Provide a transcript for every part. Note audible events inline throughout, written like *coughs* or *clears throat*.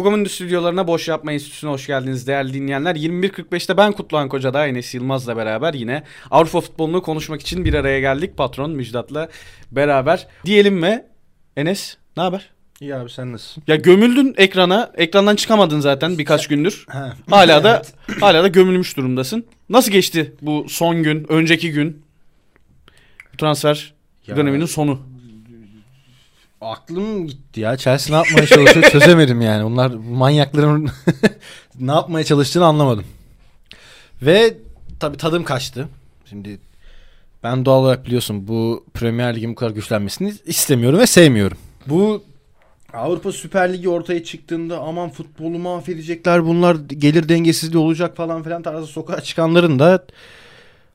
Fugamundi stüdyolarına Boş Yapma Enstitüsü'ne hoş geldiniz değerli dinleyenler. 21.45'te ben Kutluhan Koca'da Enes Yılmaz'la beraber yine Avrupa futbolunu konuşmak için bir araya geldik. Patron Müjdat'la beraber. Diyelim mi Enes ne haber? İyi abi sen nasılsın? Ya gömüldün ekrana. Ekrandan çıkamadın zaten birkaç gündür. Ha. Hala da *clears throat* hala da gömülmüş durumdasın. Nasıl geçti bu son gün, önceki gün? Transfer Ya- döneminin sonu. Aklım gitti ya. Chelsea ne yapmaya çalışıyor *laughs* çözemedim yani. Onlar manyakların *laughs* ne yapmaya çalıştığını anlamadım. Ve tabii tadım kaçtı. Şimdi ben doğal olarak biliyorsun bu Premier Lig'in bu kadar güçlenmesini istemiyorum ve sevmiyorum. Bu Avrupa Süper Ligi ortaya çıktığında aman futbolu mahvedecekler bunlar gelir dengesizliği olacak falan filan tarzı sokağa çıkanların da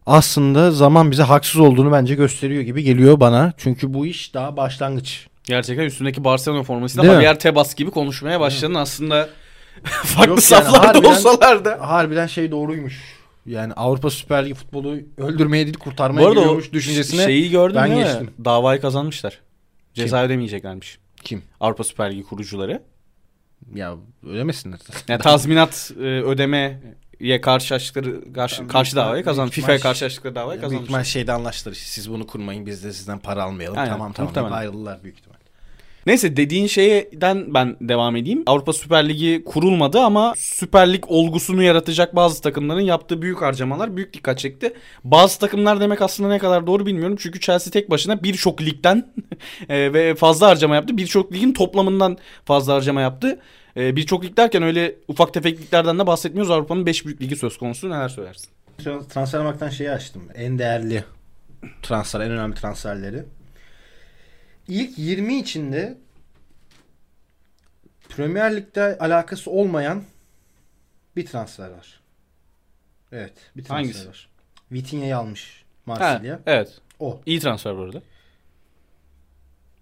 aslında zaman bize haksız olduğunu bence gösteriyor gibi geliyor bana. Çünkü bu iş daha başlangıç. Gerçekten üstündeki Barcelona formasıyla? Javier Tebas gibi konuşmaya başladın. Aslında *laughs* farklı Yok yani, saflarda harbiden- olsalar da. Harbiden şey doğruymuş. Yani Avrupa Süper Ligi futbolu öldürmeye değil kurtarmaya geliyormuş düşüncesine. şeyi gördün ben değil mi? geçtim. Davayı kazanmışlar. Ceza ödemeyeceklermiş. Kim? Avrupa Süper Ligi kurucuları. Ya ölemesinler. *laughs* Yani tazminat e, ödemeye karşı açtıkları karşı, karşı davayı büyük FIFA'ya karşı açtıkları davayı Büyük ihtimal şeyde anlaştılar işte. Siz bunu kurmayın biz de sizden para almayalım. Aynen, tamam tamam. ayrıldılar büyük ihtimal. Neyse dediğin şeyden ben devam edeyim. Avrupa Süper Ligi kurulmadı ama Süper Lig olgusunu yaratacak bazı takımların yaptığı büyük harcamalar büyük dikkat çekti. Bazı takımlar demek aslında ne kadar doğru bilmiyorum. Çünkü Chelsea tek başına birçok ligden *laughs* e, ve fazla harcama yaptı. Birçok ligin toplamından fazla harcama yaptı. E, birçok lig derken öyle ufak tefek liglerden de bahsetmiyoruz. Avrupa'nın 5 büyük ligi söz konusu. Neler söylersin? Transfer marktan şeyi açtım. En değerli transfer, en önemli transferleri. İlk 20 içinde Premier Lig'de alakası olmayan bir transfer var. Evet, bir transfer Hangisi? var. Vitinha'yı almış Ha, Marsilya. evet. O. İyi transfer bu arada.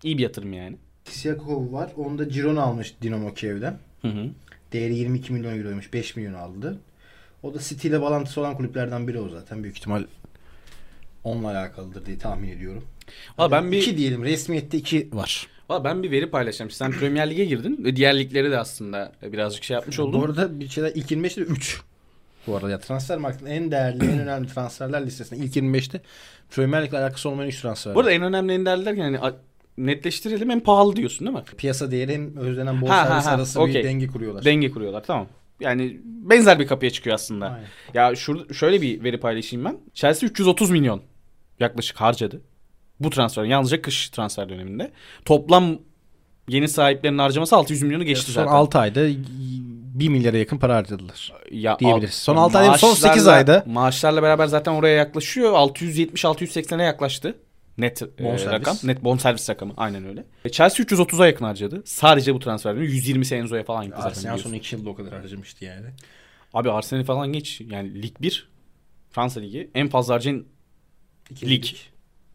İyi bir yatırım yani. Siyakov var. Onu da Girona almış Dinamo Kiev'den. Hı hı. Değeri 22 milyon euroymuş. 5 milyon aldı. O da City ile bağlantısı olan kulüplerden biri o zaten. Büyük ihtimal onunla alakalıdır diye tahmin ediyorum. Valla ben bir İki diyelim. Resmiyette iki var. Valla ben bir veri paylaşacağım. Sen Premier Lig'e girdin ve diğer ligleri de aslında birazcık şey yapmış oldun. Bu arada bir şeyler ilk 25'te 3. Bu arada ya transfer marketin en değerli, en önemli transferler listesinde ilk 25'te Premier Lig'le alakası olmayan 3 transfer. Bu arada en önemli en değerli derken yani a- netleştirelim en pahalı diyorsun değil mi? piyasa değeri hem özlenen ha, servis arası okey. bir denge kuruyorlar. Denge kuruyorlar tamam. Yani benzer bir kapıya çıkıyor aslında. Aynen. Ya şurada şöyle bir veri paylaşayım ben. Chelsea 330 milyon yaklaşık harcadı. Bu transfer yalnızca kış transfer döneminde. Toplam yeni sahiplerin harcaması 600 milyonu geçti son zaten. 6 ayda 1 milyara yakın para harcadılar. ya, diyebiliriz. Son altı ay değil, son maaşlarla- sekiz ayda. Maaşlarla beraber zaten oraya yaklaşıyor. 670-680'e yaklaştı. Net e, Bonservis. rakam. Net bonservis rakamı. Aynen öyle. E, Chelsea 330'a yakın harcadı. Sadece bu transfer dönemi. 120 Enzo'ya falan gitti zaten. Arsenal son 2 yılda o kadar harcamıştı yani. Abi Arsenal falan geç. Yani Lig 1 Fransa Ligi en fazla harcayan İki lig.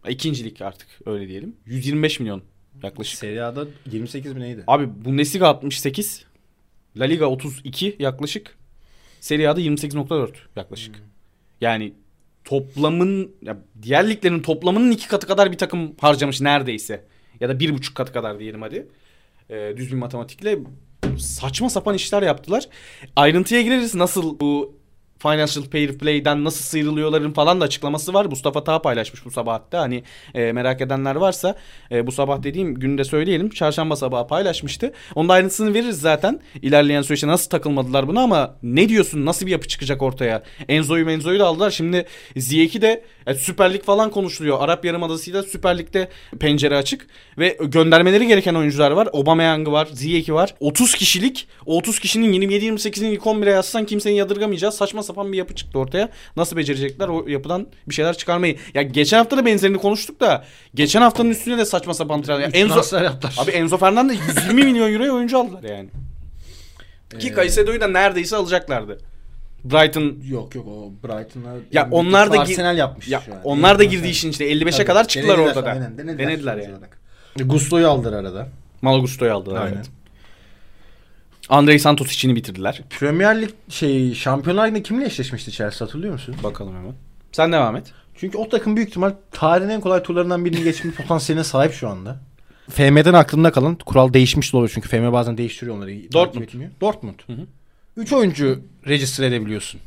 İkinci lig artık öyle diyelim. 125 milyon yaklaşık. Serie A'da 28 mi neydi? Abi Bundesliga 68. La Liga 32 yaklaşık. Serie A'da 28.4 yaklaşık. Hmm. Yani toplamın ya diğer liglerin toplamının iki katı kadar bir takım harcamış neredeyse. Ya da bir buçuk katı kadar diyelim hadi. Ee, düz bir matematikle saçma sapan işler yaptılar. Ayrıntıya gireriz nasıl bu Financial Fair Play'den nasıl sıyrılıyorların falan da açıklaması var. Mustafa Tağ paylaşmış bu sabah hatta. Hani e, merak edenler varsa e, bu sabah dediğim günde söyleyelim. Çarşamba sabahı paylaşmıştı. Onun da ayrıntısını veririz zaten. İlerleyen süreçte nasıl takılmadılar buna ama ne diyorsun? Nasıl bir yapı çıkacak ortaya? Enzo'yu Menzo'yu da aldılar. Şimdi Ziyech'i de e, Süper Lig falan konuşuluyor. Arap Yarımadası'yla Süper Lig'de pencere açık. Ve göndermeleri gereken oyuncular var. Aubameyang var. Ziyech'i var. 30 kişilik. O 30 kişinin 27-28'ini ilk 11'e yazsan kimsenin yadırgamayacağı saçma sapan bir yapı çıktı ortaya. Nasıl becerecekler o yapıdan bir şeyler çıkarmayı. Ya geçen hafta da benzerini konuştuk da geçen haftanın üstüne de saçma sapan transfer. Enzo, yaptılar. abi Enzo Fernandez 120 milyon euroya oyuncu aldılar yani. Ki Ee, Caicedo'yu da neredeyse alacaklardı. Brighton Yok yok o Brighton'a Ya onlar da Arsenal yapmış ya şu an. onlar da girdi işin içine 55'e Tabii, kadar çıktılar denediler, orada da. Aynen, denediler, Denediler yani. Gusto'yu aldılar arada. Malagusto'yu aldılar Aynen. evet. Andrei Santos içini bitirdiler. Premier Lig şey Şampiyonlar Ligi'nde kimle eşleşmişti Chelsea hatırlıyor musun? Bakalım hemen. Sen devam et. Çünkü o takım büyük ihtimal tarihin en kolay turlarından birini geçme *laughs* potansiyeline sahip şu anda. FM'den aklımda kalan kural değişmiş de oluyor çünkü FM bazen değiştiriyor onları. Dortmund. Dortmund. Hı hı. 3 oyuncu register edebiliyorsun.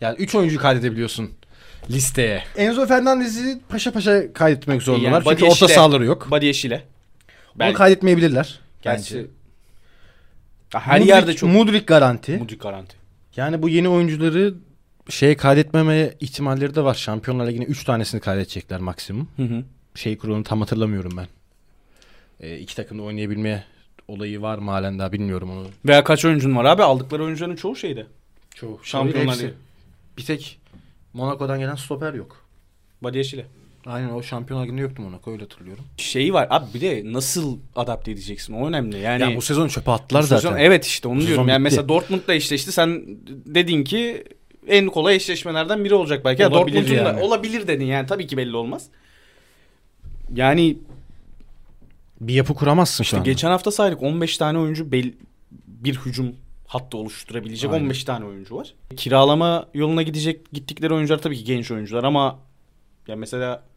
Yani 3 oyuncu kaydedebiliyorsun listeye. Enzo Fernandez'i paşa paşa kaydetmek zorundalar. Yani çünkü orta sahaları yok. Body ile. Onu kaydetmeyebilirler. Gerçi her Mudrik- yerde çok Mudrik garanti. Mudrik garanti. Yani bu yeni oyuncuları şeye kaydetmeme ihtimalleri de var. Şampiyonlar Ligi'ne 3 tanesini kaydedecekler maksimum. Hı hı. Şey kuralını tam hatırlamıyorum ben. E, iki takımda oynayabilme olayı var mı halen daha bilmiyorum onu. Veya kaç oyuncun var abi? Aldıkları oyuncuların çoğu şeyde. Çoğu. Şampiyonlar. Ligi. Bir tek Monaco'dan gelen stoper yok. Body ile. Aynen o Şampiyonlar Ligi'nde yoktu Monaco öyle hatırlıyorum. Şeyi var abi bir de nasıl adapte edeceksin o önemli. Yani ya bu sezon çöpe attılar bu sezon- zaten. evet işte onu Bu diyorum. Yani bitti. mesela Dortmund'la eşleşti. Sen dedin ki en kolay eşleşmelerden biri olacak belki. Ya Olabilir Dortmund'un da yani. olabilir dedin yani tabii ki belli olmaz. Yani Bir yapı kuramazsın işte şu anda. geçen hafta saydık 15 tane oyuncu bel- bir hücum hattı oluşturabilecek Aynen. 15 tane oyuncu var. Kiralama yoluna gidecek gittikleri oyuncular tabii ki genç oyuncular ama ya mesela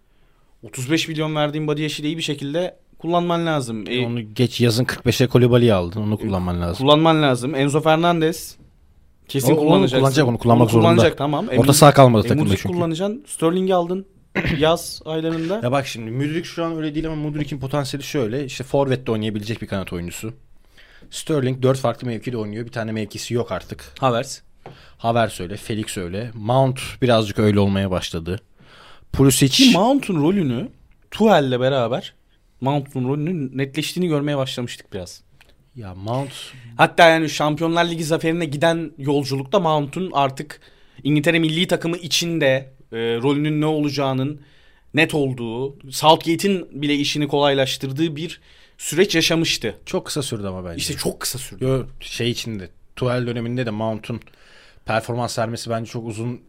35 milyon verdiğin Badi Yeşil'i bir şekilde kullanman lazım. E, Onu geç yazın 45'e Kolibali'yi aldın. Onu kullanman lazım. kullanman lazım. Enzo Fernandez kesin onu kullanacaksın. kullanacak, onu kullanmak zorunda. kullanacak tamam. E, Orta saha kalmadı e, takımda çünkü. kullanacaksın. Sterling'i aldın *coughs* yaz aylarında. Ya bak şimdi Mudrik şu an öyle değil ama Mudrik'in potansiyeli şöyle. İşte forvette oynayabilecek bir kanat oyuncusu. Sterling 4 farklı mevkide oynuyor. Bir tane mevkisi yok artık. Havertz. Havertz öyle, Felix öyle. Mount birazcık öyle olmaya başladı. Pulisic Ki Mount'un rolünü Tuhel'le beraber Mount'un rolünün netleştiğini görmeye başlamıştık biraz. ya Mount Hatta yani Şampiyonlar Ligi zaferine giden yolculukta Mount'un artık İngiltere milli takımı içinde e, rolünün ne olacağının net olduğu, Southgate'in bile işini kolaylaştırdığı bir süreç yaşamıştı. çok kısa sürdü ama bence. İşte çok kısa sürdü. Yo, şey içinde Tuchel döneminde de Mount'un performans vermesi bence çok uzun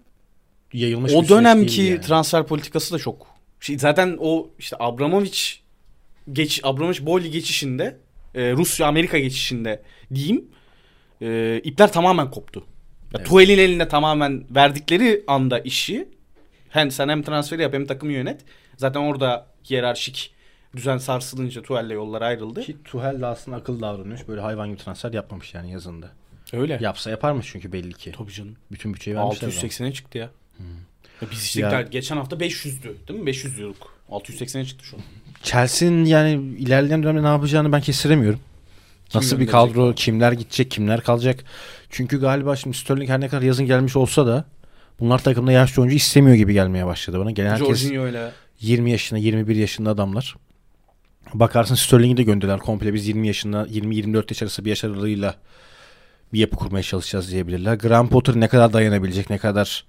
yayılmış bir O süreç dönemki yani. transfer politikası da çok. Şey, zaten o işte Abramovich geç Abramovich Boyli geçişinde e, Rusya Amerika geçişinde diyeyim e, ipler tamamen koptu. Ya, Evet. Tuhel'in elinde tamamen verdikleri anda işi hem sen hem transferi yap hem takımı yönet. Zaten orada hiyerarşik düzen sarsılınca Tuhel'le yollar ayrıldı. Ki Tuchel de aslında akıllı davranmış. Böyle hayvan gibi transfer yapmamış yani yazında. Öyle. Yapsa yaparmış çünkü belli ki. Tabii canım. Bütün bütçeyi vermişler. adama. 680'e çıktı ya. Ya biz işte Ya- geçen hafta 500'dü değil mi? 500 diyorduk. 680'e çıktı şu an. Chelsea'nin yani ilerleyen dönemde ne yapacağını ben kestiremiyorum. Nasıl bir kadro, kimler gidecek, kimler kalacak. Çünkü galiba şimdi Sterling her ne kadar yazın gelmiş olsa da bunlar takımda yaşlı oyuncu istemiyor gibi gelmeye başladı bana. Gelen herkes öyle. 20 yaşında, 21 yaşında adamlar. Bakarsın Sterling'i de gönderdiler komple. Biz 20 yaşında, 20-24 yaş arası bir yaş aralığıyla bir yapı kurmaya çalışacağız diyebilirler. Graham Potter ne kadar dayanabilecek, ne kadar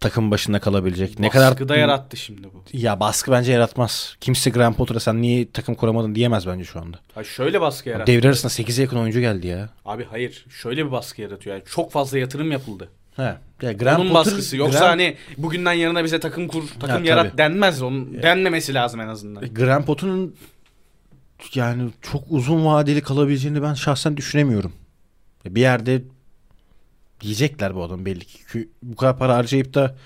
takım başında kalabilecek, ne kadar Baskı da yarattı şimdi bu. Ya baskı bence yaratmaz. Kimse Graham Potter'a sen niye takım kuramadın diyemez bence şu anda. Ha şöyle baskı yarattı. Devre arasında 8'e yakın oyuncu geldi ya. Abi hayır. Şöyle bir baskı yaratıyor. Yani çok fazla yatırım yapıldı. He. Ya Graham Onun Potter- baskısı. Yoksa Graham, hani bugünden yarına bize takım kur, takım tabii. yarat denmez. Onun denmemesi lazım en azından. Graham Potter'ın yani çok uzun vadeli kalabileceğini ben şahsen düşünemiyorum. Bir yerde diyecekler bu adam belli ki. Çünkü Bu kadar para harcayıp da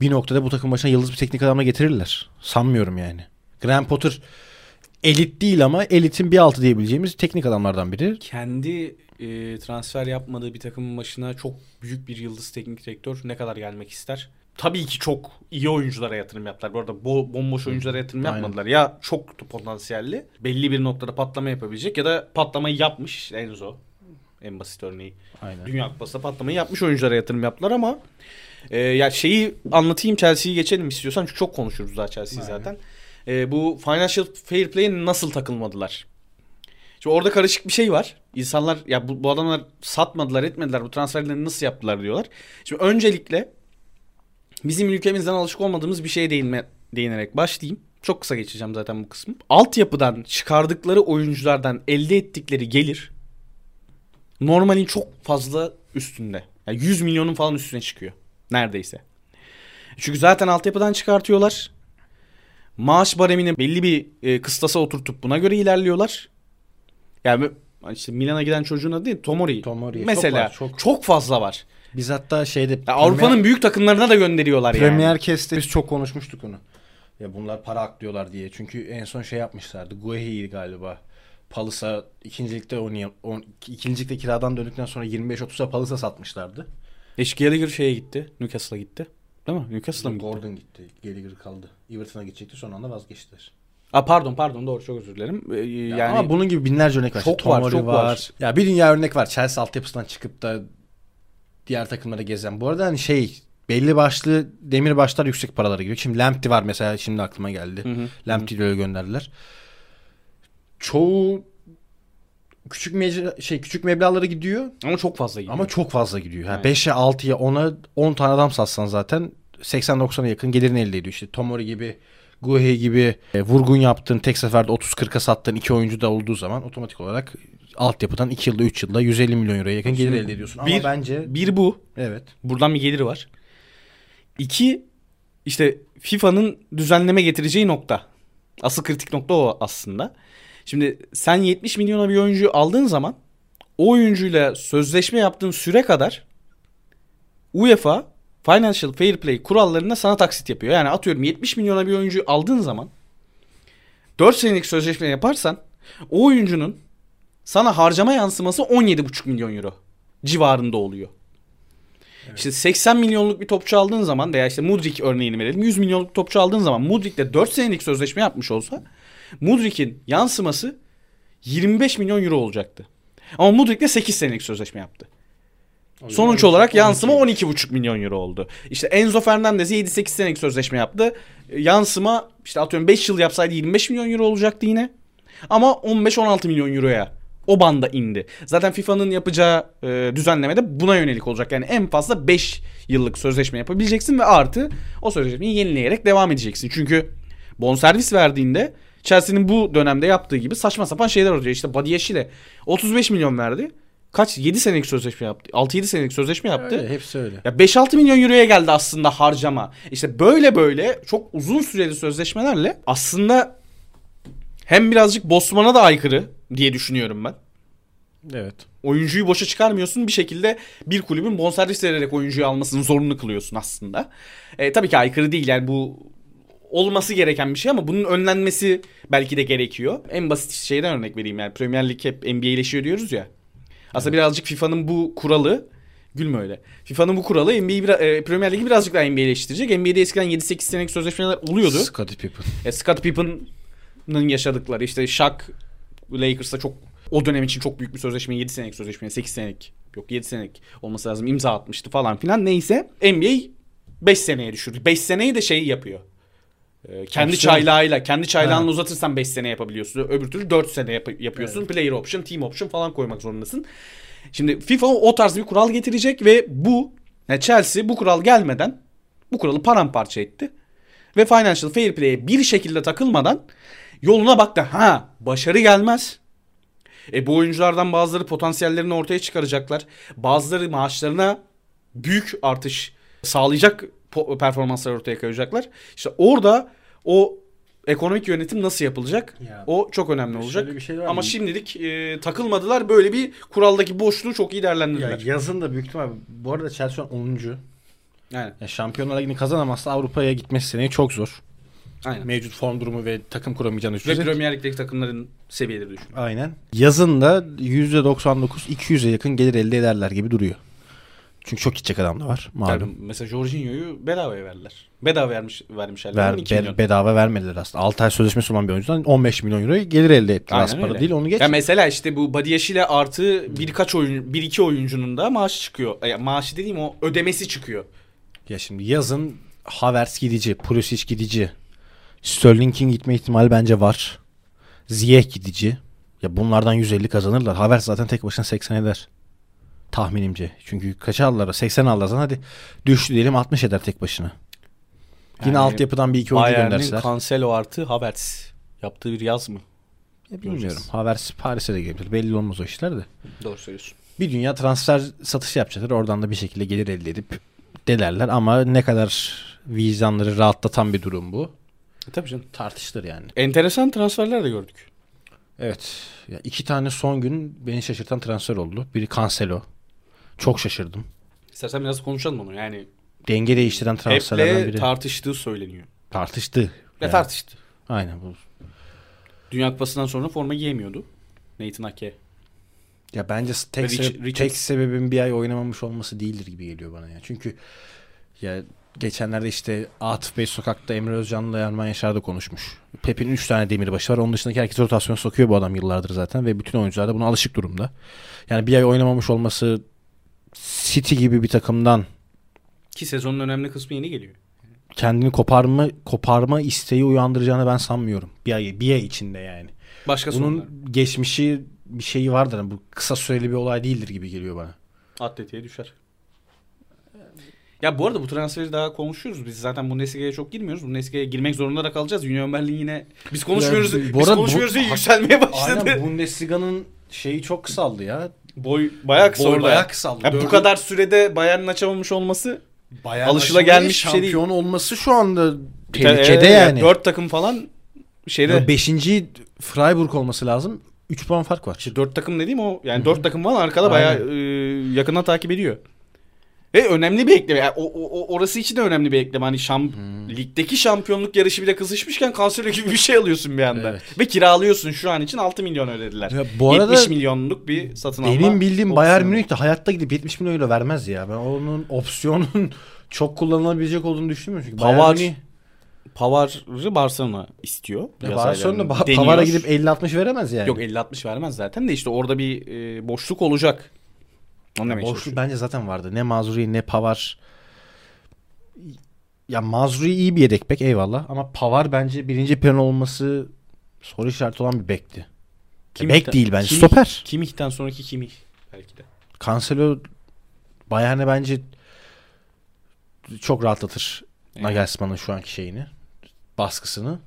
bir noktada bu takım başına yıldız bir teknik adamla getirirler. Sanmıyorum yani. Graham Potter elit değil ama elitin bir altı diyebileceğimiz teknik adamlardan biri. Kendi e, transfer yapmadığı bir takımın başına çok büyük bir yıldız teknik direktör ne kadar gelmek ister? Tabii ki çok iyi oyunculara yatırım yaptılar. Bu arada bo- bomboş oyunculara yatırım Aynen. yapmadılar. Ya çok potansiyelli, belli bir noktada patlama yapabilecek ya da patlamayı yapmış Enzo. En basit örneği. Aynen. Dünya Kupası'nda patlamayı yapmış oyunculara yatırım yaptılar ama e, ya şeyi anlatayım Chelsea'yi geçelim istiyorsan çünkü çok konuşuruz daha Chelsea'yi zaten. E, bu financial fair play'e nasıl takılmadılar? Şimdi orada karışık bir şey var. İnsanlar ya bu, bu adamlar satmadılar etmediler bu transferleri nasıl yaptılar diyorlar. Şimdi öncelikle bizim ülkemizden alışık olmadığımız bir şeye değinme, değinerek başlayayım. Çok kısa geçeceğim zaten bu kısmı. Altyapıdan çıkardıkları oyunculardan elde ettikleri gelir normalin çok fazla üstünde. Yani 100 milyonun falan üstüne çıkıyor. Neredeyse. Çünkü zaten altyapıdan çıkartıyorlar. Maaş baremini belli bir e, kıstasa oturtup buna göre ilerliyorlar. Yani bu- işte Milan'a giden çocuğun adı değil Tomori. Tomori. Çok Mesela var, çok, çok. fazla var. Biz hatta şeyde Ya Avrupa'nın büyük takımlarına da gönderiyorlar yani. Premier Cast'te biz çok konuşmuştuk onu. Ya bunlar para aklıyorlar diye. Çünkü en son şey yapmışlardı. Guehi'yi galiba. Palısa ikincilikte oynayan, on, ikincilikte kiradan döndükten sonra 25-30'a Palısa satmışlardı. Eş Gallagher şeye gitti. Newcastle'a gitti. Değil mi? Newcastle'a mı gitti? Gordon gitti. Gallagher kaldı. Everton'a gidecekti son anda vazgeçtiler. Aa, pardon pardon doğru çok özür dilerim. Ee, Yani, yani ama bunun gibi binlerce örnek var. Çok İşte var, Tomori çok var. Ya bir dünya örnek var. Chelsea altyapısından çıkıp da diğer takımlara gezen. Bu arada hani şey belli başlı demir başlar yüksek paralara giriyor. Şimdi Lamptey var mesela şimdi aklıma geldi. Lamptey'i öyle gönderdiler. Çoğu küçük mecra, şey küçük meblağlara gidiyor ama çok fazla gidiyor. ama çok fazla gidiyor. Yani Evet. 5'e 6'ya 10'a 10 tane adam satsan zaten 80-90'a yakın gelirini elde ediyor. İşte Tomori gibi Guehi gibi e, vurgun yaptığın tek seferde 30-40'a sattığın iki oyuncu da olduğu zaman otomatik olarak altyapıdan 2 yılda 3 yılda 150 milyon euroya yakın gelir elde ediyorsun. Ama Bir- bence bir bu. evet. Buradan bir geliri var. İki işte FIFA'nın düzenleme getireceği nokta. Asıl kritik nokta o aslında. Şimdi sen 70 milyona bir oyuncuyu aldığın zaman o oyuncuyla sözleşme yaptığın süre kadar UEFA Financial Fair Play kurallarında sana taksit yapıyor. Yani atıyorum 70 milyona bir oyuncuyu aldığın zaman 4 senelik sözleşme yaparsan o oyuncunun sana harcama yansıması 17,5 milyon euro civarında oluyor. İşte 80 milyonluk bir topçu aldığın zaman veya işte Mudrik örneğini verelim 100 milyonluk topçu aldığın zaman Mudrik'le 4 senelik sözleşme yapmış olsa Mudrik'in yansıması 25 milyon euro olacaktı. Ama Mudrik'le 8 senelik sözleşme yaptı. Sonuç olarak yansıma 12,5 milyon euro oldu. İşte Enzo Fernandez 7-8 senelik sözleşme yaptı. Yansıma işte atıyorum 5 yıl yapsaydı 25 milyon euro olacaktı yine. Ama 15-16 milyon euroya o banda indi. Zaten FIFA'nın yapacağı e, düzenlemede buna yönelik olacak. Yani en fazla 5 yıllık sözleşme yapabileceksin ve artı o sözleşmeyi yenileyerek devam edeceksin. Çünkü bonservis verdiğinde Chelsea'nin bu dönemde yaptığı gibi saçma sapan şeyler oluyor. İşte Badiashile 35 milyon verdi. Kaç? 7 senelik sözleşme yaptı. 6-7 senelik sözleşme yaptı. Öyle, hepsi öyle. Ya 5-6 milyon euroya geldi aslında harcama. İşte böyle böyle çok uzun süreli sözleşmelerle aslında hem birazcık Bosman'a da aykırı diye düşünüyorum ben. Evet. Oyuncuyu boşa çıkarmıyorsun bir şekilde bir kulübün bonservis vererek oyuncuyu almasını zorunlu kılıyorsun aslında. E, tabii ki aykırı değil yani bu olması gereken bir şey ama bunun önlenmesi belki de gerekiyor. En basit şeyden örnek vereyim yani Premier Lig hep NBA'leşiyor diyoruz ya. Aslında birazcık FIFA'nın bu kuralı gülme öyle. FIFA'nın bu kuralı NBA'yi e, Premier Lig'i birazcık daha NBA'leştirecek. NBA'de eskiden 7-8 senelik sözleşmeler oluyordu. Scottie Pippen. E, Scott Pippen'ın yaşadıkları işte Shaq Lakers'ta çok o dönem için çok büyük bir sözleşme 7 senelik sözleşme 8 senelik yok 7 senelik olması lazım imza atmıştı falan filan neyse NBA 5 seneye düşürdü. 5 seneyi de şey yapıyor. E, kendi Opsiyon. çaylağıyla kendi çaylağını Ha. uzatırsan 5 sene yapabiliyorsun. Öbür türlü 4 sene yap- yapıyorsun. Player option, team option falan koymak zorundasın. Şimdi FIFA o tarz bir kural getirecek ve bu yani Chelsea bu kural gelmeden bu kuralı paramparça etti. Ve Financial Fair Play'e bir şekilde takılmadan yoluna baktı. Ha başarı gelmez. E bu oyunculardan bazıları potansiyellerini ortaya çıkaracaklar. Bazıları maaşlarına büyük artış sağlayacak performanslar ortaya koyacaklar. İşte orada o ekonomik yönetim nasıl yapılacak? Ya, o çok önemli olacak. bir şey var Ama mı? şimdilik e, takılmadılar. Böyle bir kuraldaki boşluğu çok iyi Ya değerlendirdiler. yazın da büyük ihtimal bu arada Chelsea şu an 10. Aynen. Ya Şampiyonlar Ligi'ni kazanamazsa Avrupa'ya gitmesi seneye çok zor. Aynen. Mevcut form durumu ve takım kuramayacağını Ve düşünecek. Premier Lig'deki takımların seviyeleri düşün. Aynen. Yazın da %99 200'e yakın gelir elde ederler gibi duruyor. Çünkü çok gidecek adam da var malum. Yani mesela Jorginho'yu bedavaya verdiler. Bedava vermiş vermişler. Ver, 2 be- milyon. bedava vermediler aslında. 6 ay sözleşmesi olan bir oyuncudan 15 milyon euro gelir elde ettiler. Az Aynen para değil onu geç. Ya mesela işte bu Badiashile artı birkaç oyun, bir iki oyuncunun da maaşı çıkıyor. Ya maaşı dediğim o ödemesi çıkıyor. Ya şimdi yazın Havertz gidici, Pulisic gidici. Sterling'in gitme ihtimali bence var. Ziyech gidici. Ya bunlardan 150 kazanırlar. Havertz zaten tek başına 80 eder. Tahminimce. Çünkü kaç aldılar? 80 aldılar zaten. Hadi düştü diyelim 60 eder tek başına. Yine Yani altyapıdan bir iki oyuncu Bayern'in gönderseler. Cancelo artı Havertz yaptığı bir yaz mı? Ya bilmiyorum. göreceğiz. Havertz Paris'e de gelebilir. Belli olmaz o işler de. Doğru söylüyorsun. Bir dünya transfer satışı yapacaklar. Oradan da bir şekilde gelir elde edip delerler. Ama ne kadar vicdanları rahatlatan bir durum bu. E, tabii canım. Tartışılır yani. Enteresan transferler de gördük. Evet. Ya iki tane son gün beni şaşırtan transfer oldu. Biri Cancelo. Çok şaşırdım. İstersen biraz konuşalım onu. Yani Denge değiştiren transferlerden biri. tartıştığı söyleniyor. Tartıştı. Ve tartıştı. Aynen bu. Dünya Kupası'ndan sonra forma giyemiyordu. Nathan Ake. Ya bence tek, Rich- Richards- tek sebebin bir ay oynamamış olması değildir gibi geliyor bana ya. Çünkü ya geçenlerde işte Atıf Bey sokakta Emre Özcan'la Erman Yaşar'da konuşmuş. Pep'in 3 tane demirbaşı var. Onun dışındaki herkes rotasyon sokuyor bu adam yıllardır zaten ve bütün oyuncular da buna alışık durumda. Yani bir ay oynamamış olması City gibi bir takımdan Ki sezonun önemli kısmı yeni geliyor. kendini koparma koparma isteği uyandıracağını ben sanmıyorum. Bir ay bir ay içinde yani. Başka Bunun sorunlar. geçmişi bir şeyi vardır. Bu kısa süreli bir olay değildir gibi geliyor bana. Atletiğe düşer. Ya bu arada bu transferi daha konuşuyoruz. Biz zaten Bundesliga'ya çok girmiyoruz. Bundesliga'ya girmek zorunda da kalacağız. Union Berlin yine biz konuşmuyoruz. Ya, bu biz arada bu- konuşmuyoruz diye yükselmeye başladı. Aynen Bundesliga'nın şeyi çok kısaldı ya. Boy bayağı kısa Boy bayağı kısaldı. Ya bu kadar sürede Bayern'in açamamış olması Bayağı alışılagelmiş bir şey değil. Şampiyon olması şu anda Ee, tehlikede yani. 4 takım falan şeyde Beşinci Freiburg olması lazım. 3 puan fark var. İşte 4 takım dediğim o yani 4 takım falan arkada bayağı Aynen. e, yakından takip ediyor. Ve önemli bir ekleme. Yani o, o- orası için de önemli bir ekleme. Hani şam, ligdeki şampiyonluk yarışı bile kızışmışken Cancelo gibi bir şey alıyorsun bir anda. Evet. Ve kiralıyorsun şu an için 6 milyon ödediler. Ya bu arada 70 milyonluk bir satın alma. Benim bildiğim. Bayern Münih de hayatta gidip 70 milyon euro vermez ya. Ben onun opsiyonun *laughs* çok kullanılabilecek olduğunu düşünmüyorum. Çünkü Bayern Pavar, Münih Pavar'ı Barcelona istiyor. Ya Barcelona ba-. Pavar'a gidip 50-60 veremez yani. Yok 50-60 vermez zaten de işte orada bir e, boşluk olacak. Onu demeye Boşluk bence zaten vardı. Ne Mazuri ne Pavar. Ya Mazuri iyi bir yedek bek eyvallah. Ama Pavar bence birinci plan olması soru işareti olan bir bekti. Kimmich'ten- bek değil bence. Kimmich- Stoper. Kimmich'ten sonraki Kimmich belki de. Cancelo Bayern'e bence çok rahatlatır Evet. Nagelsmann'ın şu anki şeyini. Baskısını.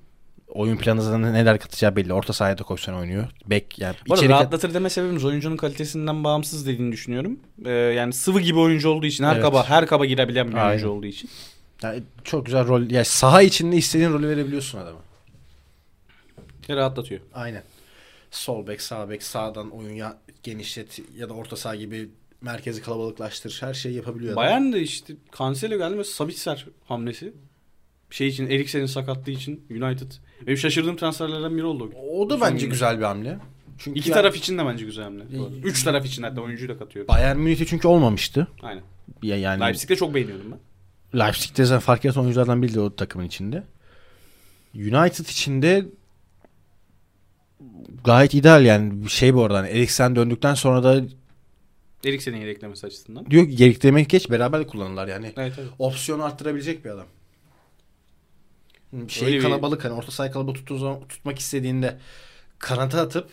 Oyun planı zaten neler katacağı belli. Orta sahaya da koysan oynuyor. Bek yani Bu arada içeri kat- rahatlatır deme sebebimiz oyuncunun kalitesinden bağımsız dediğini düşünüyorum. Ee, yani sıvı gibi oyuncu olduğu için her Evet. kaba her kaba girebilen bir Aynen. oyuncu olduğu için. yani çok güzel rol. Yani saha içinde istediğin rolü verebiliyorsun adama. Ve rahatlatıyor. Aynen. Sol bek, sağ bek, sağdan oyun ya, genişlet ya da orta saha gibi merkezi kalabalıklaştır. Her şeyi yapabiliyor. Bayern de işte Cancelo geldi ve Sabitzer hamlesi. Şey için Eriksen'in sakatlığı için United. Benim şaşırdığım transferlerden biri oldu. O da bence güzel bir hamle. Çünkü İki ben- taraf için de bence güzel hamle. Üç taraf için hatta oyuncuyu da katıyorum. Bayern Münih'te çünkü olmamıştı. Aynen. Ya yani Leipzig'te çok beğeniyordum ben. Leipzig'te zaten fark yaratan oyunculardan biri de o takımın içinde. United içinde gayet ideal yani şey bu arada. Hani Eriksen döndükten sonra da Eriksen'in yedeklemesi açısından. diyor ki gerektirmek geç beraber de kullanırlar yani. Evet evet. Opsiyonu arttırabilecek bir adam. Şey Öyle bir- kalabalık hani orta saha kalabalık tuttuğun zaman tutmak istediğinde kanata atıp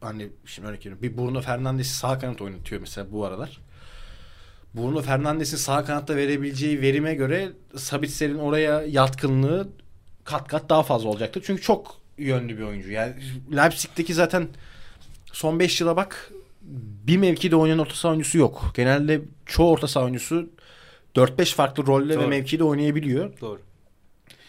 hani şimdi örnek veriyorum bir Bruno Fernandes'i sağ kanat oynatıyor mesela bu aralar. Bruno Fernandes'in sağ kanatta verebileceği verime göre Sabitzer'in oraya yatkınlığı kat kat daha fazla olacaktır. Çünkü çok yönlü bir oyuncu. Yani Leipzig'teki zaten son 5 yıla bak bir mevkide oynayan orta saha oyuncusu yok. Genelde çoğu orta saha oyuncusu 4-5 farklı rolle ve Doğru. mevkide oynayabiliyor. Doğru.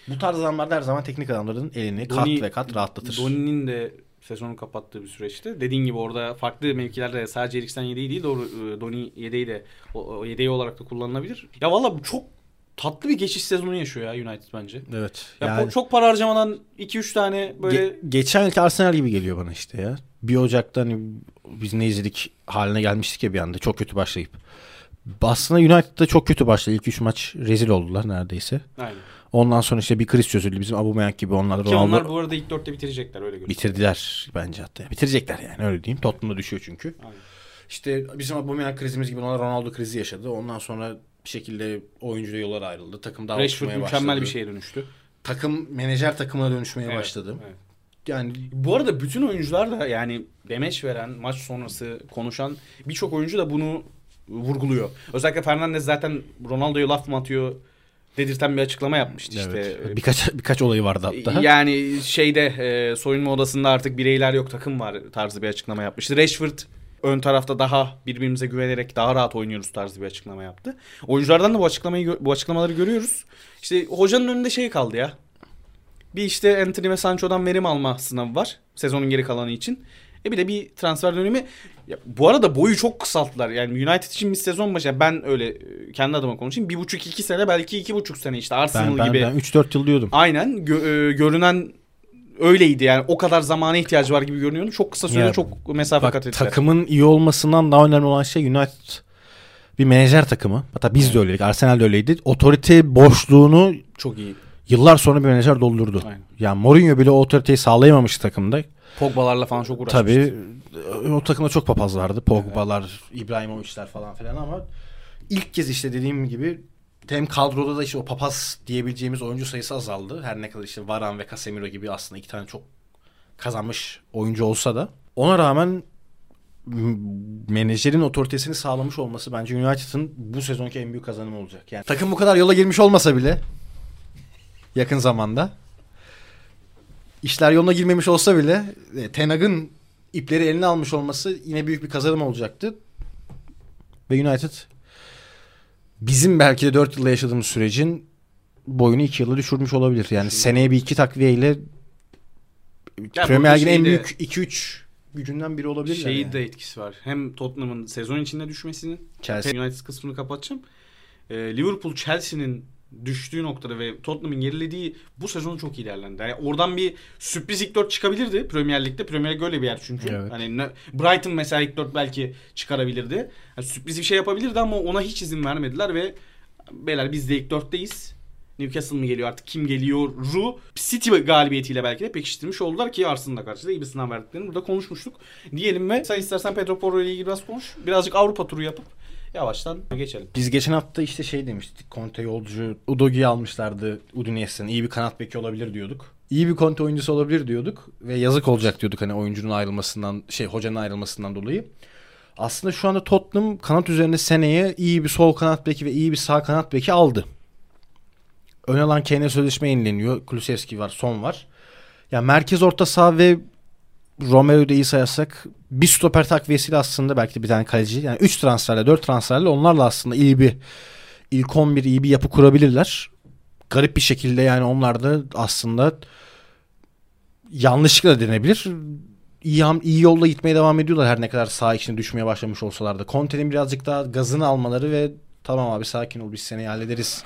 Bu tarz adamlarda her zaman teknik adamların elini kat Doni- ve kat rahatlatır. Doni'nin de sezonu kapattığı bir süreçte. Dediğin gibi orada farklı mevkilerde sadece Eriksen yedeği değil doğru e, Doni yedeği de o, yedeği olarak da kullanılabilir. Ya valla çok tatlı bir geçiş sezonu yaşıyor ya United bence. Evet. Ya Yani çok para harcamadan 2-3 tane böyle ge- geçen yılki Arsenal gibi geliyor bana işte ya. Bir Ocak'ta hani biz ne izledik haline gelmiştik ya bir anda çok kötü başlayıp. Aslında United'da çok kötü başladı. İlk 3 maç rezil oldular neredeyse. Aynen. Ondan sonra işte bir kriz çözüldü. Bizim Aubameyang gibi onlar Ki Ronaldo onlar bu arada ilk dörtte bitirecekler öyle görünüyor. bitirdiler bence hatta. Bitirecekler yani öyle diyeyim. Tottenham'da düşüyor çünkü. Aynen. İşte bizim Aubameyang krizimiz gibi onlar Ronaldo krizi yaşadı. Ondan sonra bir şekilde oyuncuyla yollar ayrıldı. Takım daha Rashford mükemmel başladı. bir şeye dönüştü. Takım menajer takımına dönüşmeye Evet, başladı. evet. Yani Bu arada bütün oyuncular da yani demeç veren, maç sonrası konuşan birçok oyuncu da bunu vurguluyor. Özellikle Fernandes zaten Ronaldo'ya laf mı atıyor dedirten bir açıklama yapmıştı işte. evet. birkaç birkaç olayı vardı hatta. Yani şeyde e, soyunma odasında artık bireyler yok takım var tarzı bir açıklama yapmıştı. Rashford ön tarafta daha birbirimize güvenerek daha rahat oynuyoruz tarzı bir açıklama yaptı. Oyunculardan da bu açıklamayı bu açıklamaları görüyoruz. İşte hocanın önünde şey kaldı ya. Bir işte Anthony ve Sancho'dan verim alma sınavı var sezonun geri kalanı için. E bir de bir transfer dönemi. Ya, bu arada boyu çok kısalttılar. Yani United için bir sezon başı ben öyle e, kendi adıma konuşayım. Bir buçuk iki sene belki iki buçuk sene işte Arsenal Ben, ben, gibi. ben 3-4 yıl diyordum. Aynen gö- e, görünen öyleydi yani o kadar zamana ihtiyacı var gibi görünüyordu. Çok kısa sürede Ya, çok mesafe Bak kat ettiler. takımın iyi olmasından daha önemli olan şey United bir menajer takımı. Hatta biz de öyleydik. Arsenal de öyleydi. Otorite boşluğunu Çok iyi. yıllar sonra bir menajer doldurdu. Aynen. Yani Mourinho bile o otoriteyi sağlayamamış takımda. Pogbalarla falan çok uğraşmıştı. Tabii o takımda çok papazlardı. Pogba'lar, İbrahimovic'ler falan filan ama ilk kez işte dediğim gibi hem kadroda da işte o papaz diyebileceğimiz oyuncu sayısı azaldı. Her ne kadar işte Varan ve Casemiro gibi aslında iki tane çok kazanmış oyuncu olsa da. Ona rağmen menajerin otoritesini sağlamış olması bence United'ın bu sezonki en büyük kazanımı olacak. Yani takım bu kadar yola girmiş olmasa bile yakın zamanda işler yoluna girmemiş olsa bile e, Ten Hag'ın ipleri eline almış olması yine büyük bir kazanım olacaktı. Ve United bizim belki de 4 yılda yaşadığımız sürecin boyunu 2 yıla düşürmüş olabilir. Yani seneye bir iki takviyeyle Ya Premier Lig'in en büyük 2-3 gücünden biri olabilir. Şeyi yani. de etkisi var. Hem Tottenham'ın sezon içinde düşmesinin Chelsea. United kısmını kapatacağım. Ee, Liverpool Chelsea'nin düştüğü noktada ve Tottenham'ın gerilediği bu sezon çok iyi ilerlendi. Yani oradan bir sürpriz ilk dört çıkabilirdi Premier Lig'de. Premier Lig öyle bir yer çünkü. Evet. Hani Brighton mesela ilk dört belki çıkarabilirdi. Yani sürpriz bir şey yapabilirdi ama ona hiç izin vermediler ve beyler biz de ilk dörtteyiz. Newcastle mı geliyor artık kim geliyor Ru City galibiyetiyle belki de pekiştirmiş oldular ki Arsenal'da karşıda iyi bir sınav verdiklerini burada konuşmuştuk. Diyelim ve sen istersen Pedro Porro ile ilgili biraz konuş. Birazcık Avrupa turu yapıp yavaştan geçelim. Biz geçen hafta işte şey demiştik. Conte yolcu Udogi'yi almışlardı Udinese'den. İyi bir kanat beki olabilir diyorduk. İyi bir Conte oyuncusu olabilir diyorduk. Ve yazık olacak diyorduk hani oyuncunun ayrılmasından, şey hocanın ayrılmasından dolayı. Aslında şu anda Tottenham kanat üzerinde seneye iyi bir sol kanat beki ve iyi bir sağ kanat beki aldı. Ön alan Kane'e sözleşme yenileniyor. Kulusevski var, Son var. Ya merkez orta saha ve Romero'yu da iyi sayarsak bir stoper takviyesiyle aslında belki de bir tane kaleci. Yani 3 transferle 4 transferle onlarla aslında iyi bir ilk 11 iyi bir yapı kurabilirler. Garip bir şekilde yani onlar da aslında yanlışlıkla denebilir. İyi, iyi yolda gitmeye devam ediyorlar her ne kadar sağ içine düşmeye başlamış olsalar da. Conte'nin birazcık daha gazını almaları ve tamam abi sakin ol biz seni hallederiz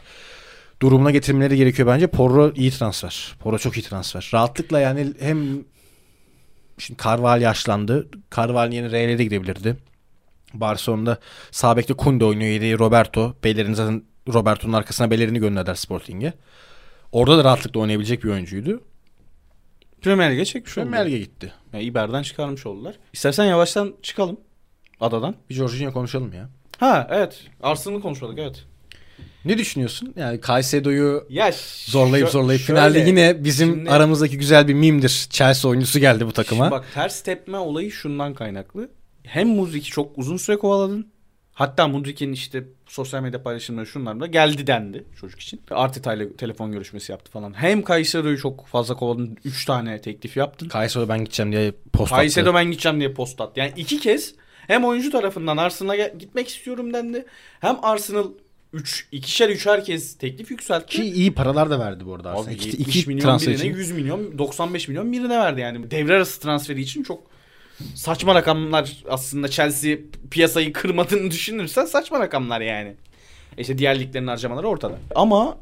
durumuna getirmeleri gerekiyor bence. Porro iyi transfer. Porro çok iyi transfer. Rahatlıkla yani hem Şimdi Carvalho yaşlandı. Carvalho yeni Real'e de gidebilirdi. Barcelona'da sağ bekte Kunde oynuyor. Yedeği Roberto. Bellerin zaten Roberto'nun arkasına Bellerini gönderdiler Sporting'e. Orada da rahatlıkla oynayabilecek bir oyuncuydu. Premier Lig'e çekmiş oldu. Premier Lig'e gitti. Yani İber'den çıkarmış oldular. İstersen yavaştan çıkalım adadan. Bir Jorginho konuşalım ya. Ha evet. Arsenal'ı konuşmadık evet. Ne düşünüyorsun? Yani Caicedo'yu Ya zorlayıp zorlayıp şöyle, finalde yine bizim şimdi- aramızdaki güzel bir mimdir. Chelsea oyuncusu geldi bu takıma. Bak ters tepme olayı şundan kaynaklı. Hem Mudrik'i çok uzun süre kovaladın. Hatta Mudrik'in işte sosyal medya paylaşımları şunlarla geldi dendi çocuk için. Arteta ile telefon görüşmesi yaptı falan. Hem Caicedo'yu çok fazla kovaladın. 3 tane teklif yaptın. Caicedo ben gideceğim diye post attı. Caicedo ben gideceğim diye post attı. Yani iki kez hem oyuncu tarafından Arsenal'a gitmek istiyorum dendi. Hem Arsenal 3 ikişer üçer kez teklif yükseltti. Ki iyi paralar da verdi bu arada. Abi aslında. İki, 70 iki milyon transfer birine için. 100 milyon 95 milyon birine verdi yani. Devre arası transferi için çok saçma rakamlar aslında Chelsea piyasayı kırmadığını düşünürsen saçma rakamlar yani. E İşte diğer liglerin harcamaları ortada. Ama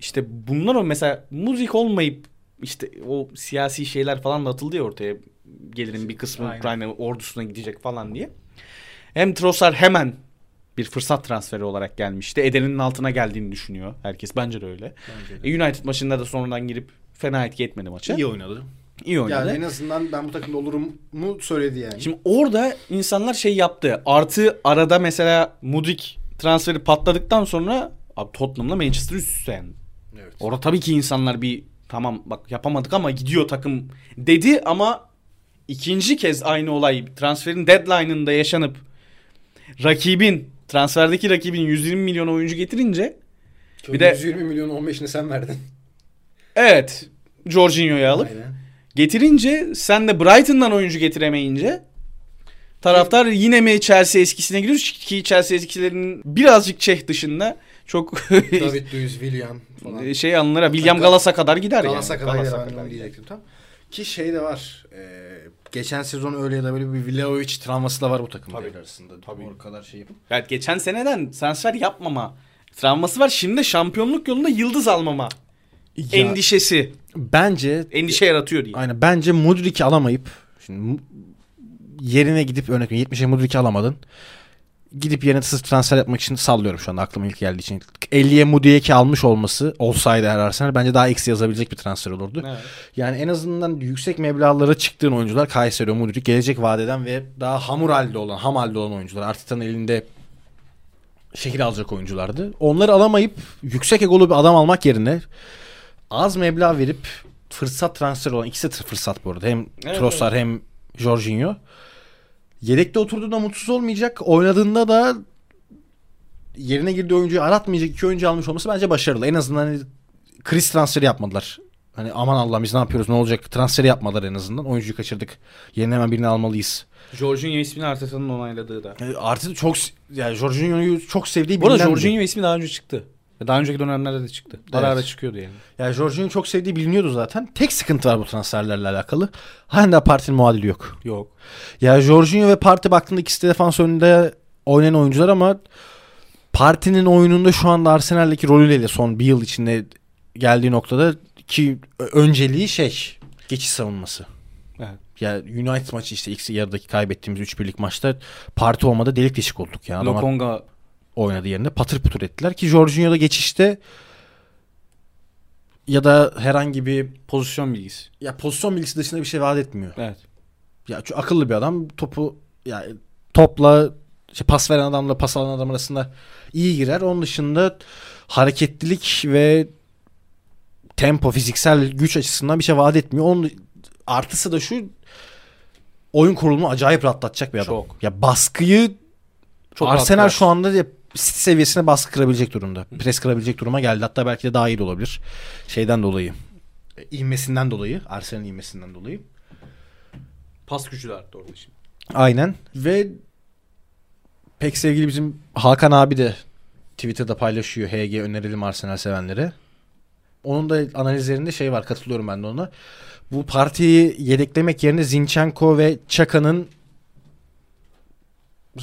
işte bunlar o mesela müzik olmayıp işte o siyasi şeyler falan da atıldı ya ortaya. Gelirin bir kısmı Aynen. Ukrayna ordusuna gidecek falan diye. Hem Trossard hemen bir fırsat transferi olarak gelmişti. Eden'in altına geldiğini düşünüyor herkes. Bence de öyle. E, United maçında da sonradan girip fena etki etmedi maça. İyi oynadı. İyi oynadı. Yani en azından ben bu takımda olurum mu söyledi yani. Şimdi orada insanlar şey yaptı. Artı arada mesela Mudrik transferi patladıktan sonra abi Tottenham'la Manchester üst üste yendi. evet. Orada tabii ki insanlar bir tamam bak yapamadık ama gidiyor takım dedi ama ikinci kez aynı olay transferin deadline'ında yaşanıp rakibin transferdeki rakibin 120 milyon oyuncu getirince bir de- 120 milyon 15'ini sen verdin. evet Jorginho'yu alıp Aynen. Getirince sen de Brighton'dan oyuncu getiremeyince taraftar yine mi Chelsea eskisine gidiyor ki Chelsea eskilerinin birazcık Çeh dışında çok David *laughs* Luiz, William falan. şey alınır. ha, William Galas'a kadar gider Galatasaray yani. kadar Galas'a kadar gider. diyecektim tam. Ki şey de var. e, geçen sezon öyle ya da böyle bir Vlahovic travması da var bu takım Tabii. arasında. Tabii. O kadar şey yapıp. Yani geçen seneden transfer yapmama travması var. Şimdi de şampiyonluk yolunda yıldız almama endişesi. Bence Endişe yaratıyor diye. Aynen bence Mudrik'i alamayıp şimdi yerine gidip örnek veriyorum 70'e Mudrik'i alamadın. Gidip yerine sırf transfer yapmak için sallıyorum şu anda aklıma ilk geldiği için. 50'ye Mudrik'i almış olması olsaydı eğer Arsenal bence daha eksi yazabilecek bir transfer olurdu. Evet. Yani en azından yüksek meblağlara çıktığın oyuncular Kayseri, Mudrik gelecek vadeden ve daha hamur halde olan, ham halde olan oyuncular. Arteta'nın elinde şekil alacak oyunculardı. Onları alamayıp yüksek egolu bir adam almak yerine az meblağ verip fırsat transferi olan ikisi de fırsat bu arada. Hem Evet, Trossard hem Jorginho. Yedekte oturduğunda mutsuz olmayacak. Oynadığında da yerine girdiği oyuncuyu aratmayacak iki oyuncu almış olması bence başarılı. En azından hani kriz transferi yapmadılar. Hani aman Allah biz ne yapıyoruz ne olacak transferi yapmadılar en azından. Oyuncuyu kaçırdık. Yerine hemen birini almalıyız. Jorginho ismini Arteta'nın onayladığı da. Yani artık çok yani Jorginho'yu çok sevdiği Bu arada bilinen Jorginho ismi daha önce çıktı. Daha önceki dönemlerde de çıktı. Ara Evet. ara çıkıyordu yani. Yani Jorginho'yu çok sevdiği biliniyordu zaten. Tek sıkıntı var bu transferlerle alakalı. Daha partinin muadili yok. Yok. Ya Jorginho ve Parti baktığında ikisi de defans önünde oynayan oyuncular ama Parti'nin oyununda şu anda Arsenal'deki rolüyle son bir yıl içinde geldiği noktada ki önceliği şey geçiş savunması. Evet. Ya United maçı işte ilk yarıdaki kaybettiğimiz 3-1'lik maçta Parti olmadı delik deşik olduk ya. Adamlar Lokonga oynadı yerinde patır putur ettiler ki Jorginho'da geçişte ya da herhangi bir pozisyon bilgisi. ya pozisyon bilgisi dışında bir şey vaat etmiyor. Evet. Ya çok akıllı bir adam. Topu ya topla işte pas veren adamla pas alan adam arasında iyi girer. Onun dışında hareketlilik ve tempo, fiziksel güç açısından bir şey vaat etmiyor. Onun artısı da şu oyun kurulumunu acayip rahatlatacak bir adam. Çok. Ya baskıyı Çok Arsenal şu anda City seviyesine baskı kırabilecek durumda. Pres kırabilecek duruma geldi. Hatta belki de daha iyi de olabilir. Şeyden dolayı. E, İnmesinden dolayı. Arsenal'in inmesinden dolayı. Pas gücü de arttı orada şimdi. Aynen ve pek sevgili bizim Hakan abi de Twitter'da paylaşıyor HG önerelim Arsenal sevenlere. Onun da analizlerinde şey var katılıyorum ben de ona. Bu partiyi yedeklemek yerine Zinchenko ve Çaka'nın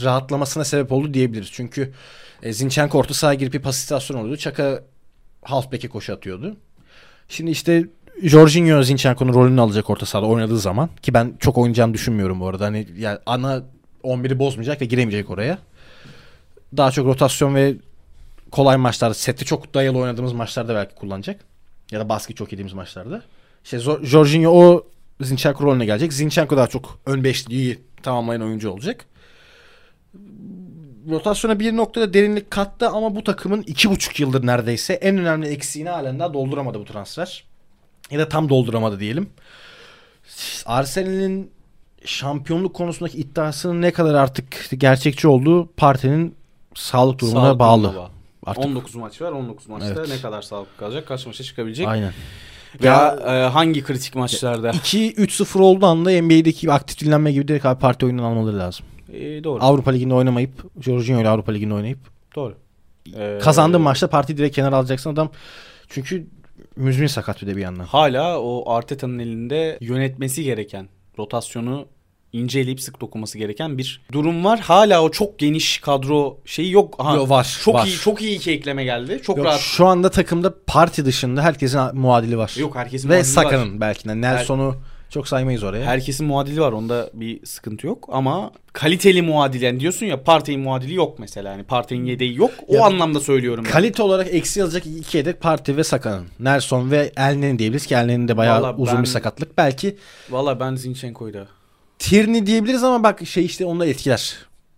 rahatlamasına sebep oldu diyebiliriz. Çünkü e, Zinchenko orta sahaya girip bir pas istasyonu oluyordu. Çaka halfback'e koşu atıyordu. Şimdi işte Jorginho Zinchenko'nun rolünü alacak orta sahada oynadığı zaman ki ben çok oynayacağını düşünmüyorum bu arada. Hani yani ana 11'i bozmayacak ve giremeyecek oraya. Daha çok rotasyon ve kolay maçlarda sette çok dayalı oynadığımız maçlarda belki kullanacak. Ya da baskı çok yediğimiz maçlarda. İşte Jorginho o Zinchenko rolüne gelecek. Zinchenko daha çok ön beşliği tamamlayan oyuncu olacak. Rotasyona bir noktada derinlik kattı ama bu takımın iki buçuk yıldır neredeyse en önemli eksiğini halen daha dolduramadı bu transfer. Ya da tam dolduramadı diyelim. Arsenal'in şampiyonluk konusundaki iddiasının ne kadar artık gerçekçi olduğu partinin sağlık durumuna Sağlık bağlı. durumuna. Artık 19 maç var. 19 maçta Evet. ne kadar sağlıklı kalacak? Kaç maça çıkabilecek? aynen. Veya e, hangi kritik maçlarda? 2-3-0 olduğu anda NBA'deki aktif dinlenme gibi direkt abi parti oyundan almaları lazım. E, doğru. Avrupa Ligi'nde oynamayıp Jorginho ile Avrupa Ligi'nde oynayıp Doğru. E, kazandığın maçta partiyi direkt kenara alacaksın adam. Çünkü müzmin sakat bir de bir yandan. Hala o Arteta'nın elinde yönetmesi gereken, rotasyonu inceleyip sık dokunması gereken bir durum var. Hala o çok geniş kadro şeyi yok. Aha, Yo, var, Çok var. iyi çok iyi iki ekleme geldi. Çok Yok, rahat. Şu anda takımda parti dışında herkesin muadili var. Yok herkesin Ve muadili var. Saka'nın belki de. Nelson'u çok saymayız oraya. Herkesin muadili var. Onda bir sıkıntı yok ama kaliteli muadili yani diyorsun ya Partey'in muadili yok mesela. Yani Partey'in yedeği yok. O Ya- anlamda söylüyorum ben. Kalite olarak eksi yazacak iki yedek Parti ve Saka'nın. Nelson ve Elneni diyebiliriz ki Elneni de bayağı Vallahi uzun ben- bir sakatlık. Belki Valla ben Zinchenko'yu da. Tierney diyebiliriz ama bak şey işte onu da etkiler.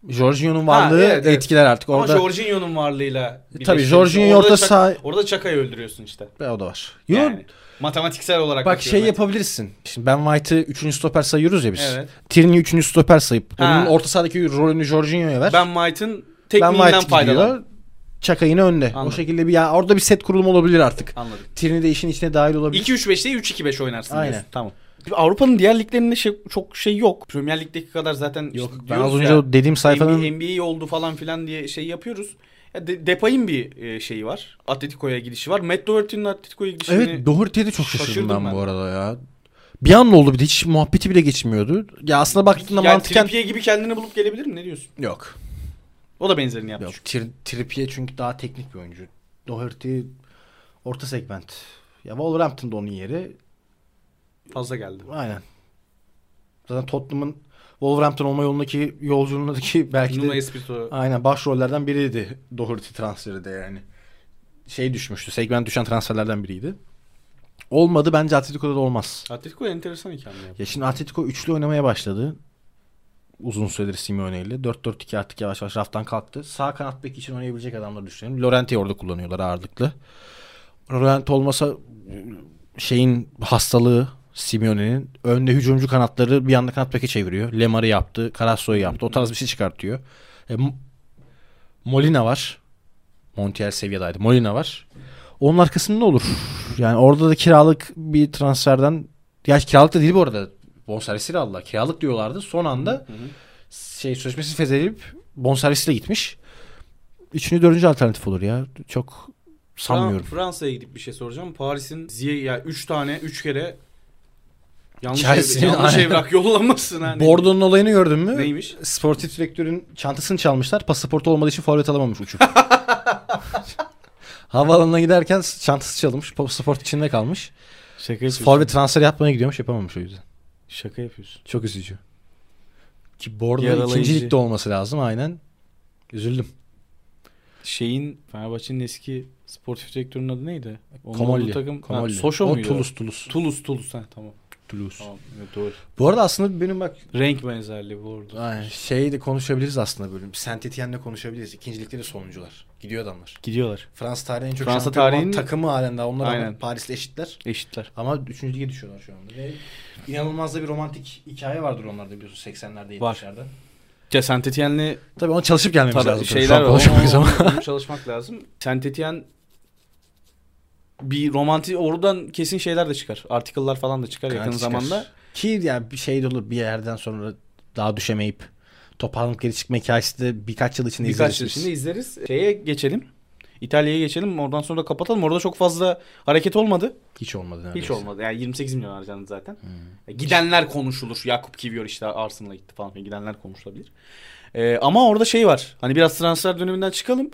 Jorginho'nun varlığı evet, evet. etkiler artık orada. Ama Jorginho'nun varlığıyla Tabii, Jorginho'yu orada orta saha- Orada Çaka'yı öldürüyorsun işte. Ve o da var. Yo, Yani, matematiksel olarak bak şey yapabilirsin. Şimdi Ben White'ı 3. stoper sayıyoruz ya biz. Evet. Tierney'i 3. stoper sayıp Ha. onun orta sahadaki rolünü Jorginho'ya ver. Ben White'ın tekniğinden White faydalan. gidiyor. Çaka yine önde. Anladım. O şekilde bir ya orada bir set kurulumu olabilir artık. Anladım. Tierney de işin içine dahil olabilir. 2-3-5 değil 3-2-5 oynarsın Aynen. diyorsun. Tamam. Avrupa'nın diğer liglerinde şey, çok şey yok. Premier Lig'deki kadar zaten Yok işte ben diyoruz az önce ya, o dediğim sayfanın NBA, NBA oldu falan filan diye şey yapıyoruz. De, Depay'ın bir e, şeyi var. Atletico'ya gidişi var. Matt Doherty'nin Atletico'ya gidişini Evet Doherty'ye de çok şaşırdım, ben, ben. bu arada ya. Bir anda oldu bir de hiç muhabbeti bile geçmiyordu. Ya aslında baktığında Yani mantıken... Trippier gibi kendini bulup gelebilir mi? Ne diyorsun? Yok. O da benzerini yapmış. Yok. Tri- Trippier çünkü daha teknik bir oyuncu. Doherty orta segment. Ya Wolverhampton'da onun yeri. Fazla geldi. Aynen. Zaten Tottenham'ın Wolverhampton olma yolundaki yolculuğundaki *laughs* belki Nuno de Espirito. aynen başrollerden biriydi Doherty transferi de yani. Şey düşmüştü. Segment düşen transferlerden biriydi. Olmadı bence Atletico'da da olmaz. Atletico enteresan hikaye. Ya şimdi Atletico üçlü oynamaya başladı. Uzun süredir Simeone ile. 4-4-2 artık yavaş yavaş raftan kalktı. Sağ kanat bek için oynayabilecek adamları düşünelim. Lorente orada kullanıyorlar ağırlıklı. Lorente olmasa şeyin hastalığı Simeone'nin önde hücumcu kanatları bir anda kanat beke çeviriyor. Lemar'ı yaptı, Carrasco'yu yaptı. O tarz bir şey çıkartıyor. E, Molina var. Montiel seviyedeydi. Molina var. Onun arkasında ne olur? Yani orada da kiralık bir transferden ya kiralık da değil bu arada. Bonservisiyle aldılar. Kiralık diyorlardı. Son anda Hı hı. şey sözleşmesi fezledip bonservisiyle gitmiş. Üçüncü, dördüncü alternatif olur ya. Çok sanmıyorum. Fran- Fransa'ya gidip bir şey soracağım. Paris'in Ziye ya 3 tane 3 kere yanlış, Chelsea, evrak, yanlış aynen. evrak yollamasın hani. Bordo'nun olayını gördün mü? Neymiş? Sportif direktörün çantasını çalmışlar. Pasaportu olmadığı için forvet alamamış uçup. *laughs* Havaalanına giderken çantası çalınmış. Pasaport içinde kalmış. Şaka yapıyorsun. Forvet transfer yapmaya gidiyormuş yapamamış o yüzden. Şaka yapıyorsun. Çok üzücü. Ki Bordo ikinci ligde olması lazım aynen. Üzüldüm. Şeyin Fenerbahçe'nin eski sportif direktörünün adı neydi? Onun Komolli. Takım, Komolli. Ha, Soşo o muydu? Toulouse Toulouse. Toulouse, Toulouse. Ha, tamam. Toulouse. Tamam. Evet, doğru. Bu arada aslında benim bak Renk benzerliği bu arada. Aynen. Şeyi de konuşabiliriz aslında bölüm. Saint Etienne'le konuşabiliriz. İkincilikte de sonuncular. Gidiyor adamlar. Gidiyorlar. Fransa tarihinin en çok Fransa tarihinin- takımı halinde. Onlar ama Aynen. Paris'le eşitler. Eşitler. Ama üçüncü lige düşüyorlar şu anda. Ve inanılmaz da bir romantik hikaye vardır onlarda biliyorsun 80'lerde Var. 70'lerde. Ya Saint Etienne'le Tabii ona çalışıp gelmemiz Tabii lazım. şeyler var. Onu- onu çalışmak lazım. Saint Etienne bir romantik oradan kesin şeyler de çıkar. Article'lar falan da çıkar yakın Çıkar. zamanda. Ki yani bir şey de olur bir yerden sonra daha düşemeyip toparlanıp geri çıkma hikayesi de birkaç yıl içinde Birkaç izleriz yıl biz. içinde izleriz. Şeye geçelim. İtalya'ya geçelim. Oradan sonra da kapatalım. Orada çok fazla hareket olmadı. Hiç olmadı Hiç neredeyse. olmadı. Yani 28 milyon harcandı zaten. Hmm. Ya Gidenler konuşulur. Yakup Kivior işte Arsenal'a gitti falan. Gidenler konuşulabilir. Ee, ama orada şey var. Hani biraz transfer döneminden çıkalım.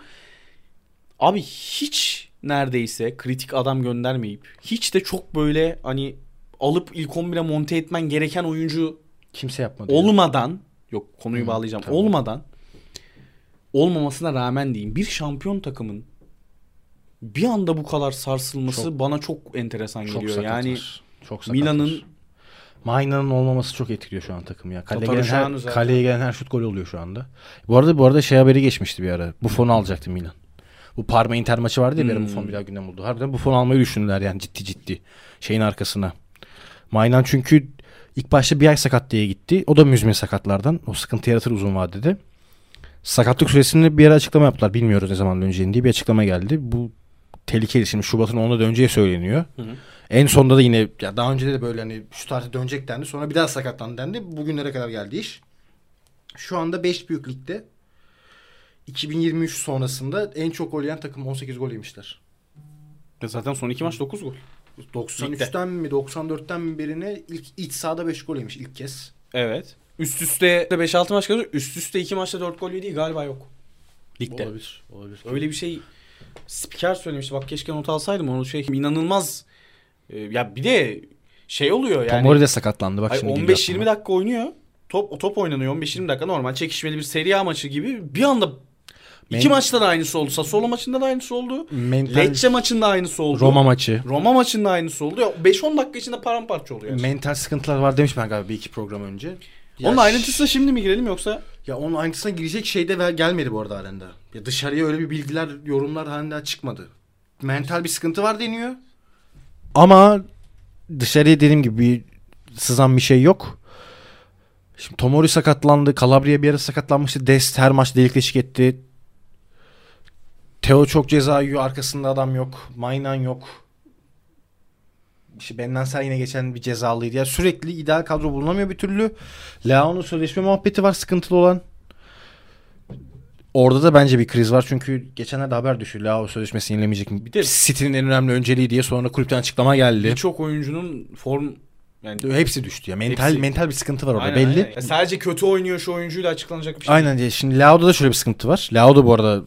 Abi hiç neredeyse kritik adam göndermeyip hiç de çok böyle hani alıp ilk 11'e monte etmen gereken oyuncu Kimse yapmadı. ya. olmadan yok konuyu Hı, bağlayacağım. tamam. Olmadan olmamasına rağmen diyeyim bir şampiyon takımın bir anda bu kadar sarsılması Çok- bana çok enteresan çok geliyor. sakat Yani çok Milan'ın var. Maina'nın olmaması çok etkiliyor şu an takım ya. Kaleye gelen, her, kaleye gelen her şut gol oluyor şu anda. Bu arada bu arada şey haberi geçmişti bir ara. Buffon alacaktı Milan. Bu Parma Inter maçı vardı ya bir ara Hmm. Buffon bir daha gündem oldu. Harbiden Buffon almayı düşündüler yani ciddi ciddi. Şeyin arkasına. Mainan çünkü ilk başta bir ay sakat diye gitti. O da müzmin sakatlardan. O sıkıntı yaratır uzun vadede. Sakatlık süresini bir ara açıklama yaptılar. Bilmiyoruz ne zaman döneceğini diye bir açıklama geldi. Bu tehlikeli. Şimdi Şubat'ın 10'una döneceği söyleniyor. Hı hı. En sonda da yine ya daha önce de böyle hani şu tarihte dönecek dendi. Sonra bir daha sakatlandı dendi. Bugünlere kadar geldi iş. Şu anda 5 büyük ligde 2023 sonrasında en çok gol yiyen takım 18 gol yemişler. zaten son iki maç 9 gol. 93'ten mi 94'ten mi birine ilk iç sahada 5 gol yemiş ilk kez. Evet. Üst üste 5-6 maç kalıyor. Üst üste 2 maçta 4 gol yediği galiba yok. Ligde. Olabilir. Olabilir. Öyle bir şey spiker söylemişti. Bak keşke not alsaydım onu şey inanılmaz. Ee, ya bir de şey oluyor yani. Tomori de sakatlandı bak şimdi. geliyor 15-20 aklıma. dakika oynuyor. Top top oynanıyor 15-20 dakika normal çekişmeli bir Serie A maçı gibi. Bir anda iki maçta da aynısı oldu. Sassuolo maçında da aynısı oldu. Mental Lecce maçında aynısı oldu. Roma maçı. Roma maçında aynısı oldu. Ya 5-10 dakika içinde paramparça oluyor. Mental sıkıntılar var demiş ben galiba bir iki program önce. Ya Onun ayrıntısına şimdi mi girelim yoksa? Ya onun ayrıntısına girecek şey de gelmedi bu arada halinde. Ya dışarıya öyle bir bilgiler, yorumlar halinde çıkmadı. Mental bir sıkıntı var deniyor. Ama dışarıya dediğim gibi bir sızan bir şey yok. Şimdi Tomori sakatlandı. Calabria bir ara sakatlanmıştı. Dest her maç delik deşik etti. Teo çok ceza yiyor. Arkasında adam yok. Maynan yok. İşte Benden yine geçen bir cezalıydı. Ya sürekli ideal kadro bulunamıyor bir türlü. Leao'nun sözleşme muhabbeti var sıkıntılı olan. Orada da bence bir kriz var çünkü geçenlerde haber düştü. Leao sözleşmesini yenilemeyecek mi? Bir de- City'nin en önemli önceliği diye sonra kulüpten açıklama geldi. Birçok oyuncunun form Yani Hepsi düştü ya. Mental Hepsi. mental bir sıkıntı var orada Aynen, belli. aynen. Ya sadece kötü oynuyor şu oyuncuyla açıklanacak bir şey. Aynen diye. Şimdi Lao'da da şöyle bir sıkıntı var. Lao da bu arada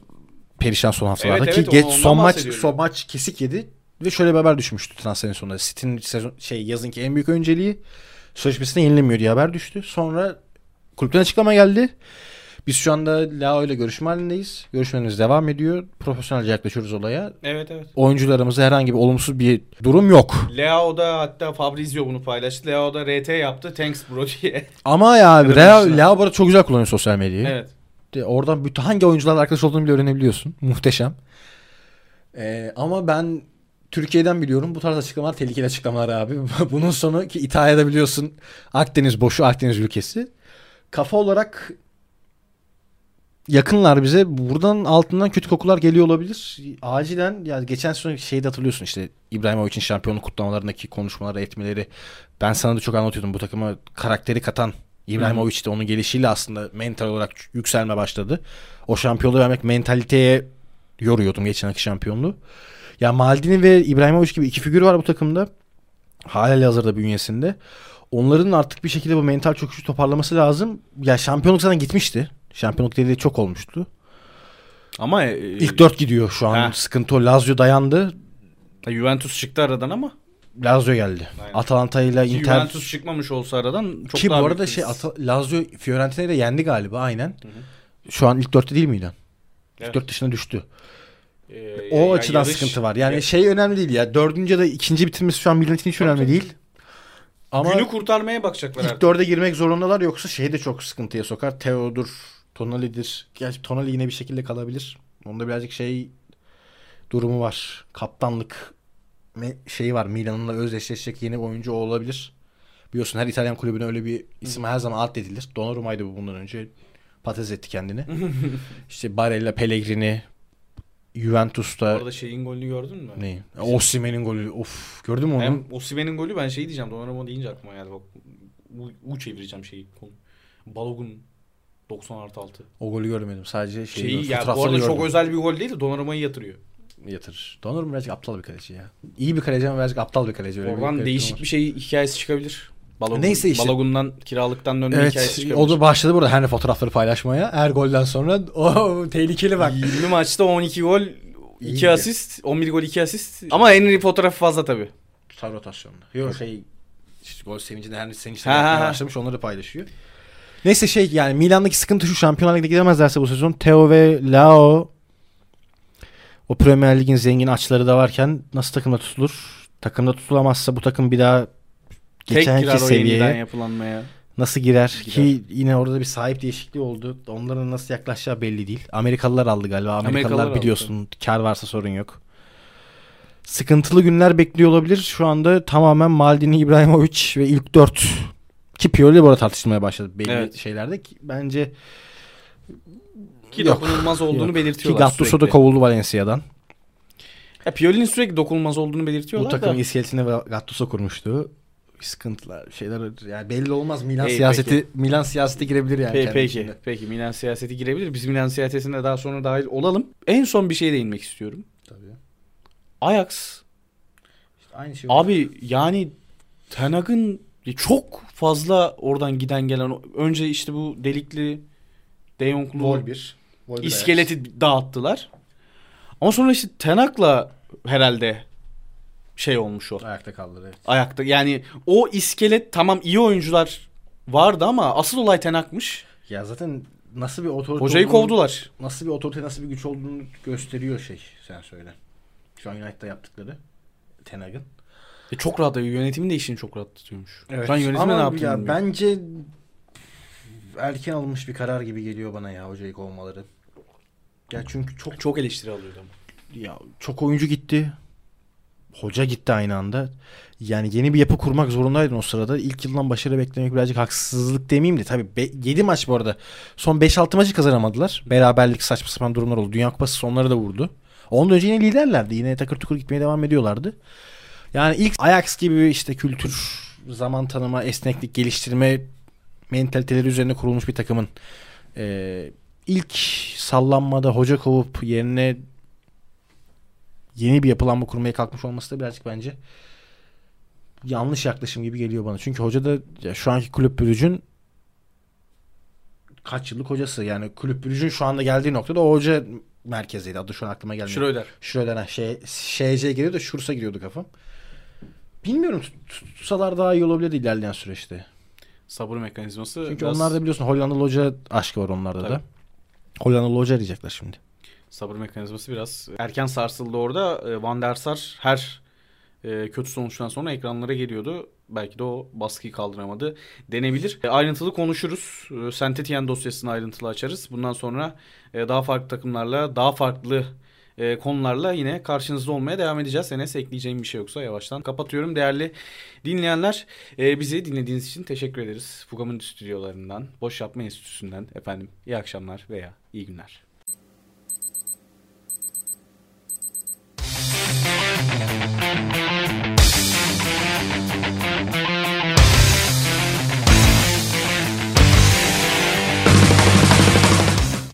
perişan son haftalarda Evet, ki evet, geç ondan son maç son maç kesik yedi ve şöyle bir haber düşmüştü transferin sonunda. City'nin sezon şey yazınki en büyük önceliği sözleşmesine yenilemiyor diye haber düştü. Sonra kulüpten açıklama geldi. Biz şu anda Lao ile görüşme halindeyiz. Görüşmelerimiz devam ediyor. Profesyonelce yaklaşıyoruz olaya. Evet evet. Oyuncularımızda herhangi bir olumsuz bir durum yok. Leo da hatta Fabrizio bunu paylaştı. Leo da RT yaptı. Thanks bro diye. Ama ya Lao, Lao bu arada çok güzel kullanıyor sosyal medyayı. evet. De- Oradan bütün hangi oyuncularla arkadaş olduğunu bile öğrenebiliyorsun. Muhteşem. Ee, ama ben Türkiye'den biliyorum bu tarz açıklamalar tehlikeli açıklamalar abi. *laughs* Bunun sonu ki İtalya'da biliyorsun Akdeniz boşu Akdeniz ülkesi. Kafa olarak yakınlar bize. Buradan altından kötü kokular geliyor olabilir. Acilen ya geçen sene şeyde hatırlıyorsun işte İbrahimovic'in şampiyonluk kutlamalarındaki konuşmaları, etmeleri. Ben sana da çok anlatıyordum bu takıma karakteri katan İbrahimovic de onun gelişiyle aslında mental olarak yükselme başladı. O şampiyonluğu vermek mentaliteye yoruyordum geçen akış şampiyonluğu. Ya Maldini ve İbrahimovic gibi iki figür var bu takımda. Hali hazırda bünyesinde. Onların artık bir şekilde bu mental çöküşü toparlaması lazım. Ya şampiyonluk zaten gitmişti. Şampiyonluk dediği çok olmuştu. Ama e, İlk dört gidiyor şu an. Heh. Sıkıntı o. Lazio dayandı. Juventus çıktı aradan ama. Lazio geldi. Aynen. Atalanta ile Inter Juventus çıkmamış olsa aradan çok ki bu daha arada büyük şey. Ata- Lazio Fiorentina'yı da yendi galiba aynen. Hı hı. Şu an ilk dörtte değil miydi? İlk Evet. dört dışına düştü. Ee, O ya- açıdan yarış- sıkıntı var. Yani ya- şey önemli değil ya. Dördüncü ya da ikinci bitirmesi şu an Milan için hiç önemli değil. Ama günü kurtarmaya bakacaklar ilk artık. dörde girmek zorundalar yoksa şey de çok sıkıntıya sokar. Teodur, Tonali'dir. Gerçi Tonali yine bir şekilde kalabilir. Onda birazcık şey durumu var. Kaptanlık şeyi var. Milan'la özdeşleşecek yeni oyuncu olabilir. Biliyorsun her İtalyan kulübüne öyle bir isim her zaman addedilir. Donnarumma'ydı bu bundan önce. Patates etti kendini. *laughs* işte Barella, Pellegrini, Juventus'ta Orada şeyin golünü gördün mü? ne? Osimhen'in golü. Of, gördün mü onu? Hem Osimhen'in golü ben şey diyeceğim. Donnarumma deyince aklıma geldi. Bak, U, U çevireceğim şeyi. Balogun 90 artı 6. O golü görmedim. Sadece şeyi, Şeyi ya bu arada çok özel bir gol değil de Donnarumma'yı yatırıyor. Yatırır. Donnarumma birazcık aptal bir kaleci ya. İyi bir kaleci ama birazcık aptal bir kaleci. Öyle bir Oradan karakter değişik var. bir şey hikayesi çıkabilir. Balogun, Neyse işte. Balogun'dan kiralıktan dönme hikayesi Evet çıkabilir. o da başladı burada Henry fotoğrafları paylaşmaya. Her golden sonra o tehlikeli bak. 20 maçta 12 gol, İyi 2 ya. asist, 11 gol 2 asist. Ama Henry fotoğrafı fazla tabii. Tutar rotasyonda. Yok şey işte gol sevincinde sevinçle ha, yapmaya ha. başlamış onları paylaşıyor. Neyse şey yani Milan'daki sıkıntı şu Şampiyonlar Ligi'ne gidemezlerse bu sezon Teo ve Lao o Premier Lig'in zengin açları da varken nasıl takımda tutulur? Takımda tutulamazsa bu takım bir daha geçenki seviyeye yapılanmaya. nasıl girer? Girer. ki yine orada da bir sahip değişikliği oldu. Onların nasıl yaklaşacağı belli değil. Amerikalılar aldı galiba. Amerikalılar, Amerikalılar aldı. biliyorsun kar varsa sorun yok. Sıkıntılı günler bekliyor olabilir. Şu anda tamamen Maldini, İbrahimovic ve ilk dört ki Pioli bu arada tartışılmaya başladı belli Evet. şeylerde. Ki bence Ki Yok, dokunulmaz olduğunu yok. ki belirtiyorlar Gattuso da sürekli. kovuldu Valencia'dan. Ya Pioli'nin sürekli dokunulmaz olduğunu Bu belirtiyorlar takımın da. iskeletini Gattuso kurmuştu. Sıkıntılar, şeyler yani belli olmaz. Milan İyi, siyaseti peki. Milan siyaseti girebilir yani. Pe- kendi peki, içinde. peki Milan siyaseti girebilir. Biz Milan siyasetine daha sonra dahil olalım. En son bir şeye değinmek istiyorum. Tabii. Ajax İşte aynı şey. abi yani Ten Hag'ın çok fazla oradan giden gelen önce işte bu delikli De Jong'lu Vol 1. Vol bir iskeleti dağıttılar. Ama sonra işte Ten Hag'la herhalde şey olmuş o. Ayakta kaldı. Evet. Ayakta yani o iskelet tamam iyi oyuncular vardı ama asıl olay Ten Hag'mış. Ya zaten nasıl bir otorite Hocayı olduğunu- kovdular. Nasıl bir otorite, nasıl bir güç olduğunu gösteriyor şey. Sen söyle. Şu an United'da yaptıkları. Ten Hag'ın. E çok rahat yönetimin de işini çok rahat tutuyormuş. Şu an yönetime Ama ne yaptığını ya bilmiyorum. bence erken alınmış bir karar gibi geliyor bana ya hocayı kovmaları. Ya çünkü çok çok eleştiri alıyordu ama. ya çok oyuncu gitti. Hoca gitti aynı anda. Yani yeni bir yapı kurmak zorundaydın o sırada. İlk yıldan başarı beklemek birazcık haksızlık demeyeyim de. Tabii 7 maç bu arada. Son 5-6 maçı kazanamadılar. Beraberlik saçma sapan durumlar oldu. Dünya Kupası sonları da vurdu. Ondan önce yine liderlerdi. Yine takır tukur gitmeye devam ediyorlardı. Yani ilk Ajax gibi işte kültür, zaman tanıma, esneklik, geliştirme mentaliteleri üzerine kurulmuş bir takımın e, ilk sallanmada hoca kovup yerine yeni bir yapılanma kurmaya kalkmış olması da birazcık bence yanlış yaklaşım gibi geliyor bana. Çünkü hoca da ya şu anki kulüp bürücün kaç yıllık hocası. Yani kulüp bürücün şu anda geldiği noktada o hoca merkeziydi. Adı şu an aklıma gelmiyor. Schröder. Schröder. ha, Şey, şeye giriyordu da Şurs'a giriyordu kafam. Bilmiyorum tut- tutsalar daha iyi olabilirdi ilerleyen süreçte. Sabır mekanizması. Çünkü biraz onlarda biliyorsun Hollandalı hoca aşkı var onlarda da. Hollandalı hoca arayacaklar şimdi. sabır mekanizması biraz erken sarsıldı orada. E, Van der Sar her e, kötü sonuçtan sonra ekranlara geliyordu. Belki de o baskıyı kaldıramadı denebilir. E, ayrıntılı konuşuruz. E, Saint Etienne dosyasını ayrıntılı açarız. Bundan sonra e, daha farklı takımlarla, daha farklı e, konularla yine karşınızda olmaya devam edeceğiz. Enes ekleyeceğim bir şey yoksa yavaştan kapatıyorum. Değerli dinleyenler e, bizi dinlediğiniz için teşekkür ederiz. Fugam'ın stüdyolarından, Boş Yapma Enstitüsü'nden efendim iyi akşamlar veya iyi günler. Thank